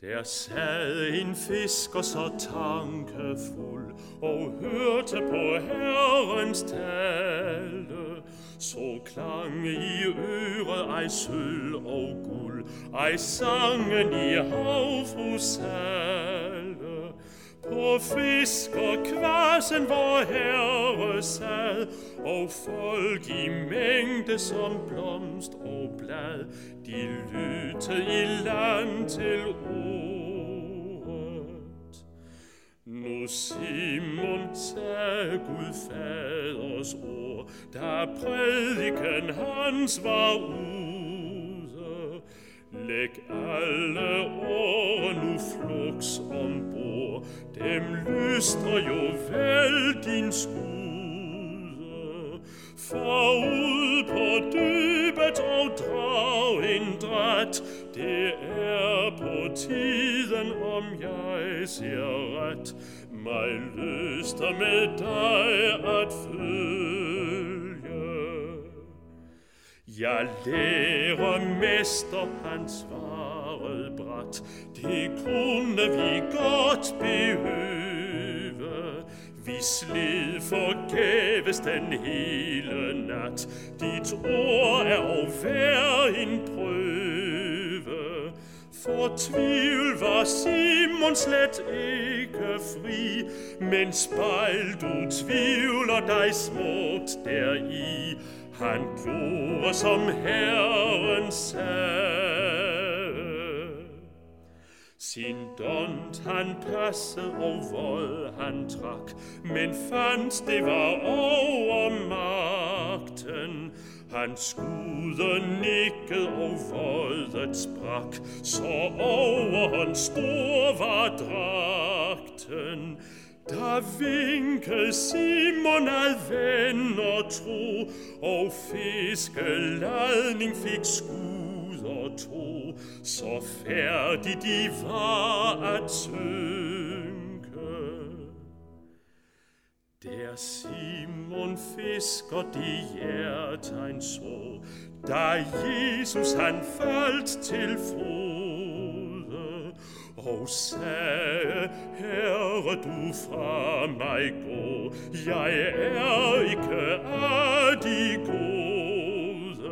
Der sad en fisker så tankefuld og hørte på Herrens tale. Så klang i øret ej sølv og guld, ej sangen i havfrusale. På fiskerkvassen, hvor herre sad, og folk i mængde som blomst og blad, de lyttede i land til ordet. Nu Simon sagde Gud faders ord, da prædiken hans var ude. Læg alle ord nu flugs ombord, dem lyster jo vel din skude. For ud på dybet og drag en dræt, det er på tiden, om jeg ser ret, mig lyster med dig at følge. Jeg lærer mester, han svarede bræt, det kunne vi godt behøve. Vi slid forgæves den hele nat, dit ord er og hver en prøve. For tvivl var Simon slet ikke fri, men spejl du tvivler dig smukt deri, han gjorde som Herren sagde. Sin dont han passe og vold han trak, men fandt det var over magten. Han skudde nikket og voldet sprak, så over hans stor var dragten. Da vinkel Simon ad ven og tro, og fiskeladning fik skud og to, så færdig de var at synke. Der Simon fisker de hjertegn så, da Jesus han faldt til fod og sagde, Herre, du fra mig gå, jeg er ikke af de gode.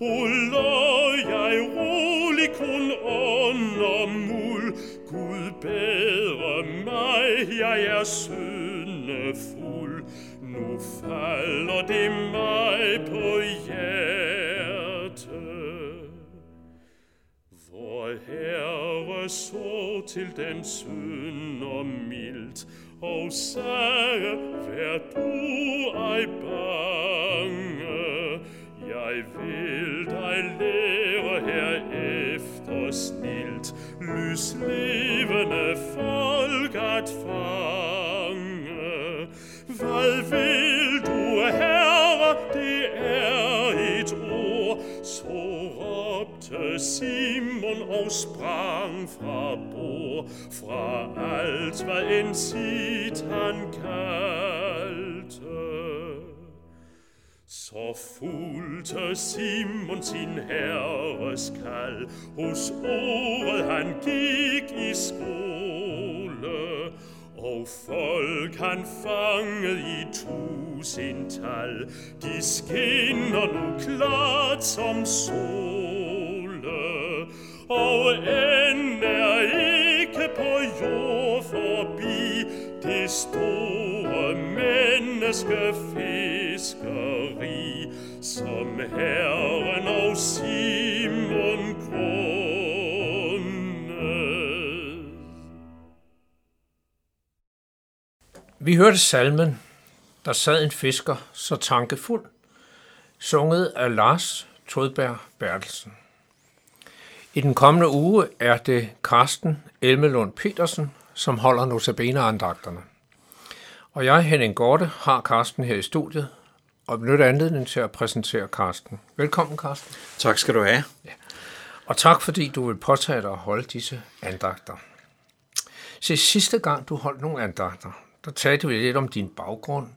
O lå jeg rolig kun under mul, Gud bedre mig, jeg er syndefuld. Nu falder det mig så til den synder mildt, og sagde, vær du ej bange. Jeg vil dig lære herefter snilt, lys levende folk at fange. Hvad vil du, Herre, det råbte Simon og fra bord, fra alt hvad en sit han kaldte. Så fulgte Simon sin herres kald, hos ordet han gik i skole, og folk han fanget i tusindtal, de skinner nu klart som sol og end er ikke på jord forbi det store menneskefiskeri, som Herren og Simon grundet. Vi hørte salmen, der sad en fisker så tankefuld, sunget af Lars Todberg Bertelsen. I den kommende uge er det Karsten Elmelund Petersen, som holder notabene-andagterne. Og jeg, Henning Gorte, har Karsten her i studiet, og benytter anledningen til at præsentere Karsten. Velkommen, Karsten. Tak skal du have. Og tak, fordi du vil påtage dig at holde disse andagter. Se, sidste gang du holdt nogle andagter, der talte vi lidt om din baggrund,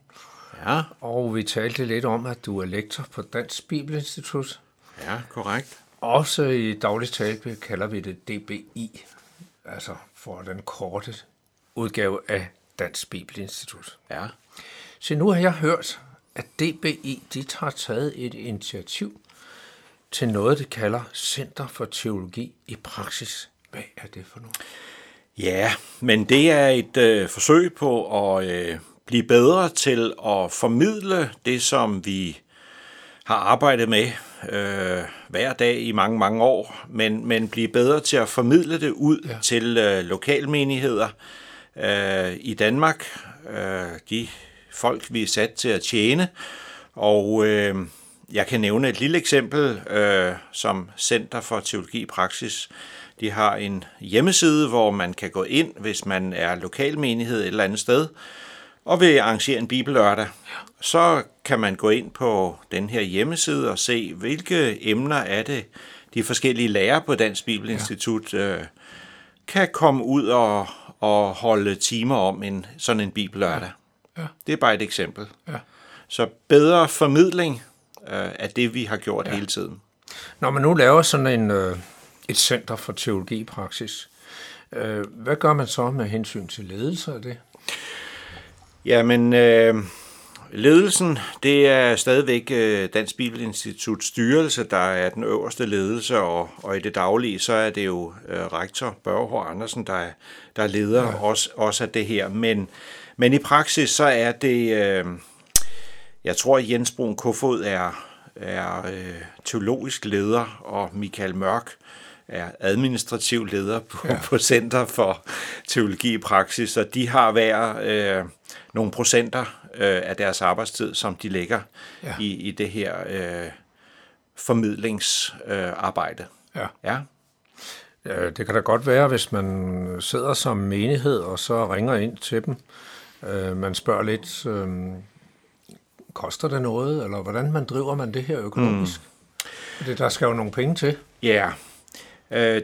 Ja, og vi talte lidt om, at du er lektor på Dansk Bibelinstitut. ja, korrekt. Også i daglig tale kalder vi det DBI. altså for den korte udgave af Dansk Bibelinstitut. Ja. Så nu har jeg hørt, at DBI de har taget et initiativ til noget, det kalder Center for Teologi i Praksis. Hvad er det for noget? Ja, men det er et øh, forsøg på at øh, blive bedre til at formidle det, som vi har arbejdet med øh, hver dag i mange, mange år, men, men blive bedre til at formidle det ud ja. til øh, lokalmenigheder øh, i Danmark. Øh, de folk, vi er sat til at tjene. Og øh, jeg kan nævne et lille eksempel, øh, som Center for Teologi i Praksis de har en hjemmeside, hvor man kan gå ind, hvis man er lokalmenighed et eller andet sted, og vil arrangere en bibellørdag. Så kan man gå ind på den her hjemmeside og se, hvilke emner er det, de forskellige lærere på Dansk Bibelinstitut øh, kan komme ud og, og holde timer om en sådan en bibellørdag. Ja. Ja. Det er bare et eksempel. Ja. Så bedre formidling øh, af det, vi har gjort ja. hele tiden. Når man nu laver sådan en, øh, et center for teologi i praksis. Øh, hvad gør man så med hensyn til ledelse af det? Jamen, øh, ledelsen, det er stadigvæk øh, Dansk Bibelinstitut styrelse, der er den øverste ledelse, og, og i det daglige, så er det jo øh, rektor Børge Andersen, der, er, der leder ja. også, også af det her. Men, men i praksis, så er det, øh, jeg tror, at Jens Brun Kofod er, er øh, teologisk leder, og Michael Mørk er administrativ leder på, ja. på Center for Teologi i Praksis, og de har hver øh, nogle procenter øh, af deres arbejdstid, som de lægger ja. i, i det her øh, formidlingsarbejde. Øh, ja. ja. Ja, det kan da godt være, hvis man sidder som menighed, og så ringer ind til dem. Øh, man spørger lidt, øh, koster det noget, eller hvordan man driver man det her økonomisk? Mm. Det, der skal jo nogle penge til. Ja,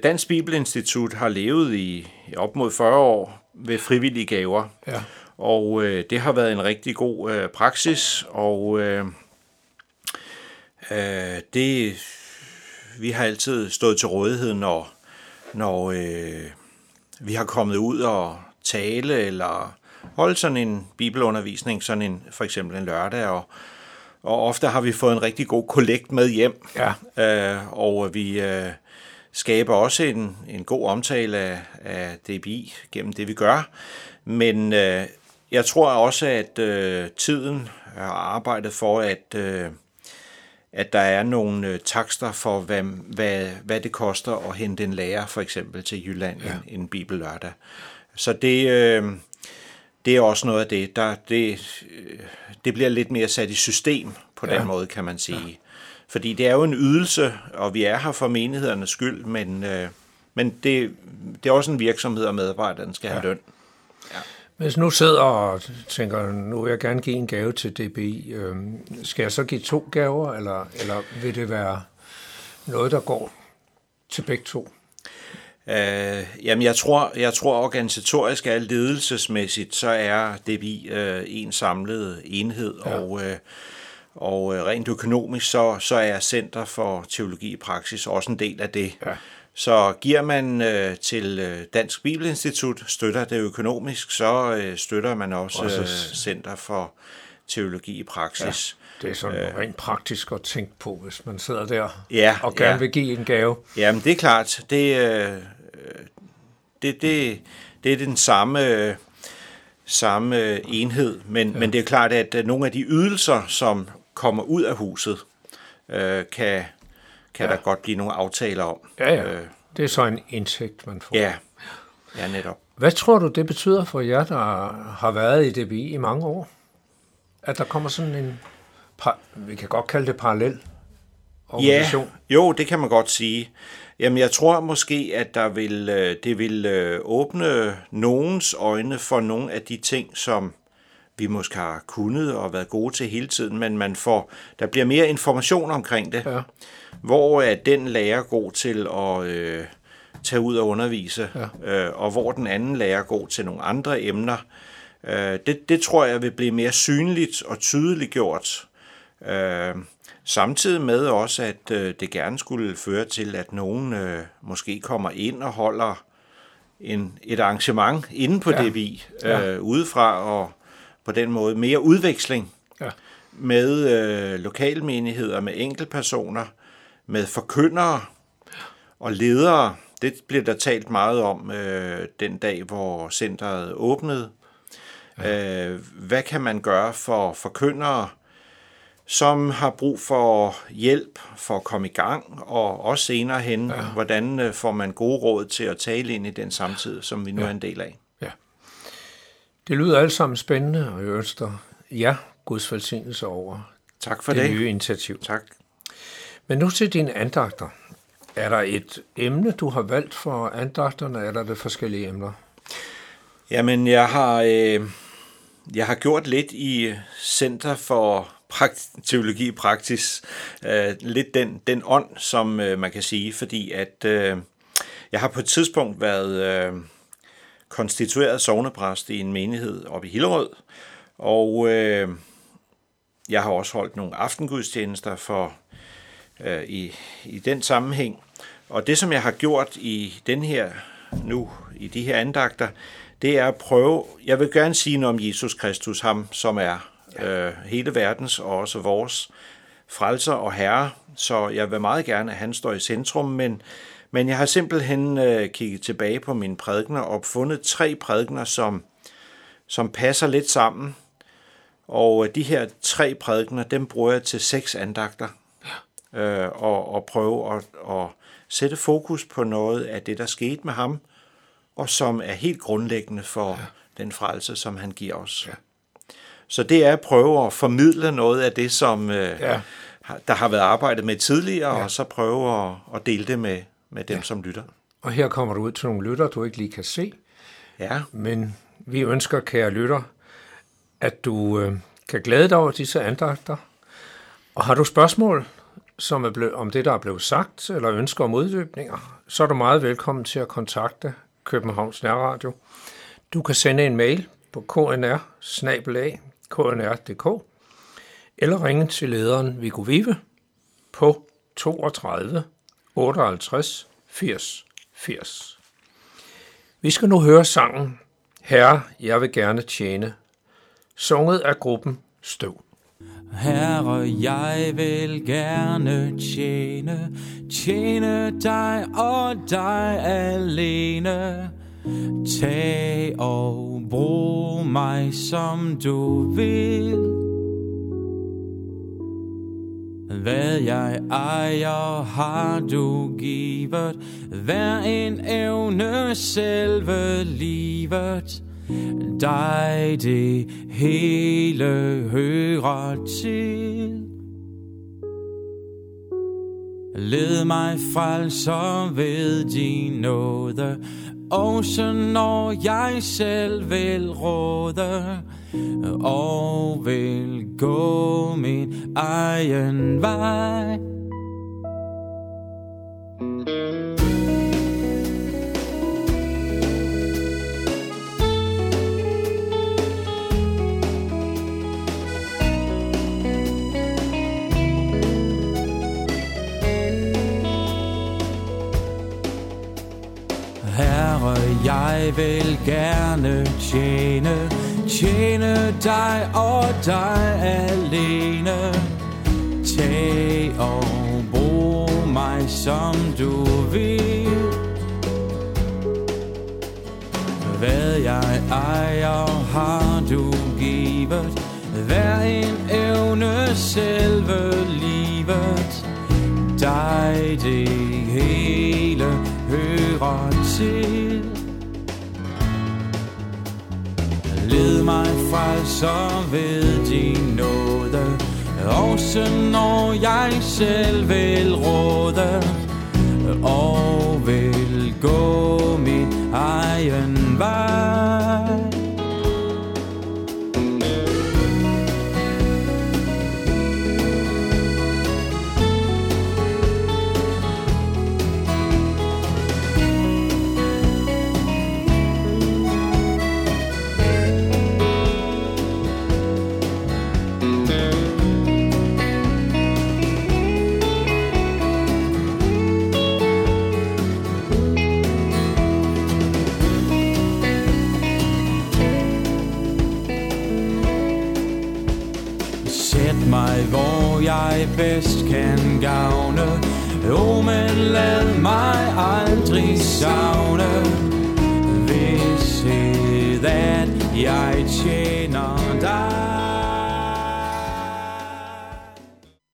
Dansk Bibelinstitut har levet i op mod 40 år ved frivillige gaver, ja. og øh, det har været en rigtig god øh, praksis, og øh, øh, det vi har altid stået til rådighed, når, når øh, vi har kommet ud og tale eller holde sådan en bibelundervisning, sådan en, for eksempel en lørdag, og, og ofte har vi fået en rigtig god kollekt med hjem, ja. øh, og vi... Øh, skaber også en, en god omtale af, af DBI gennem det, vi gør. Men øh, jeg tror også, at øh, tiden har arbejdet for, at, øh, at der er nogle øh, takster for, hvad, hvad, hvad det koster at hente en lærer for eksempel til Jylland ja. en, en bibellørdag. Så det, øh, det er også noget af det, der det, øh, det bliver lidt mere sat i system på den ja. måde, kan man sige. Ja. Fordi det er jo en ydelse, og vi er her for menighedernes skyld, men, øh, men det, det er også en virksomhed, og medarbejderne skal ja. have løn. Ja. Hvis nu sidder og tænker, nu vil jeg gerne give en gave til DBI, øh, skal jeg så give to gaver, eller, eller vil det være noget, der går til begge to? Øh, jamen, jeg tror, jeg tror organisatorisk og ledelsesmæssigt, så er DBI øh, en samlet enhed, ja. og øh, og øh, rent økonomisk, så, så er Center for Teologi i Praksis også en del af det. Ja. Så giver man øh, til øh, Dansk Bibelinstitut, støtter det økonomisk, så øh, støtter man også, også øh, Center for Teologi i Praksis. Ja, det er sådan øh, rent praktisk at tænke på, hvis man sidder der ja, og gerne ja. vil give en gave. Jamen, det er klart. Det, øh, det, det, det er den samme... Øh, samme enhed, men, ja. men det er klart, at nogle af de ydelser, som kommer ud af huset, øh, kan, kan ja. der godt blive nogle aftaler om. Ja, ja. Øh, det er så en indtægt, man får. Ja, ja netop. Hvad tror du, det betyder for jer, der har været i DBI i mange år? At der kommer sådan en, vi kan godt kalde det parallel organisation? Ja, jo, det kan man godt sige. Jamen, jeg tror måske, at der vil, øh, det vil øh, åbne nogens øjne for nogle af de ting, som vi måske har kunnet og været gode til hele tiden, men man får, der bliver mere information omkring det. Ja. Hvor er den lærer god til at øh, tage ud og undervise, ja. øh, og hvor den anden lærer god til nogle andre emner. Øh, det, det tror jeg vil blive mere synligt og tydeligt gjort. Øh, samtidig med også, at øh, det gerne skulle føre til, at nogen øh, måske kommer ind og holder en, et arrangement inde på Ja. DBI Ja. øh, udefra, og på den måde mere udveksling Ja. med øh, lokalmenigheder, med enkeltpersoner, med forkyndere og ledere. Det blev der talt meget om øh, den dag, hvor centret åbnede. Ja. Øh, hvad kan man gøre for forkyndere, som har brug for hjælp for at komme i gang, og også senere hen, ja. hvordan øh, får man gode råd til at tale ind i den samtid, som vi nu ja. er en del af. Det lyder alt sammen spændende, og jeg ønsker ja, Guds velsignelse over Tak for det, det. nye initiativ. Tak. Men nu til dine andagter. Er der et emne, du har valgt for andagterne, eller er det forskellige emner? Jamen, jeg har, øh, jeg har gjort lidt i Center for Prakt- Teologi i Praktis. Øh, lidt den, den ånd, som øh, man kan sige, fordi at øh, jeg har på et tidspunkt været øh, konstitueret sovnepræst i en menighed oppe i Hillerød, og øh, jeg har også holdt nogle aftengudstjenester for øh, i, i den sammenhæng. Og det, som jeg har gjort i den her nu, i de her andagter, det er at prøve, jeg vil gerne sige noget om Jesus Kristus, ham som er øh, hele verdens og også vores frelser og herre, så jeg vil meget gerne, at han står i centrum, men, men jeg har simpelthen øh, kigget tilbage på mine prædikner og fundet tre prædikner, som, som passer lidt sammen, og øh, de her tre prædikner, dem bruger jeg til seks andagter, øh, og, og prøve at, at sætte fokus på noget af det, der skete med ham, og som er helt grundlæggende for ja. den frelse, som han giver os. Ja. Så det er at prøve at formidle noget af det, som øh, Ja. der har været arbejdet med tidligere, ja. og så prøve at, at dele det med, med dem, ja. som lytter. Og her kommer du ud til nogle lytter, du ikke lige kan se, Ja, men vi ønsker, kære lytter, at du øh, kan glæde dig over disse andagter. Og har du spørgsmål som er blevet, om det, der er blevet sagt, eller ønsker om uddybninger, så er du meget velkommen til at kontakte Københavns Nærradio. Du kan sende en mail på knr knr.dk eller ringe til lederen Viggo Vive på 32 58 80 80. Vi skal nu høre sangen Herre, jeg vil gerne tjene, sunget af gruppen Støv. Herre, jeg vil gerne tjene, tjene dig og dig alene. Tag og brug mig som du vil. Hvad jeg ejer har du givet, hver en evne selve livet. Dig det hele hører til. Led mig frelser ved din nåde, også når jeg selv vil råde, og vil gå min egen vej. Jeg vil gerne tjene, tjene dig og dig alene. Tag og brug mig som du vil. Hvad jeg ejer har du givet, hver en evne selve livet. Dig det hele hører til. Led mig frelser ved din nåde, også når jeg selv vil råde, bedst kan gavne. Jo, men lad mig aldrig savne Vidshed, at jeg tjener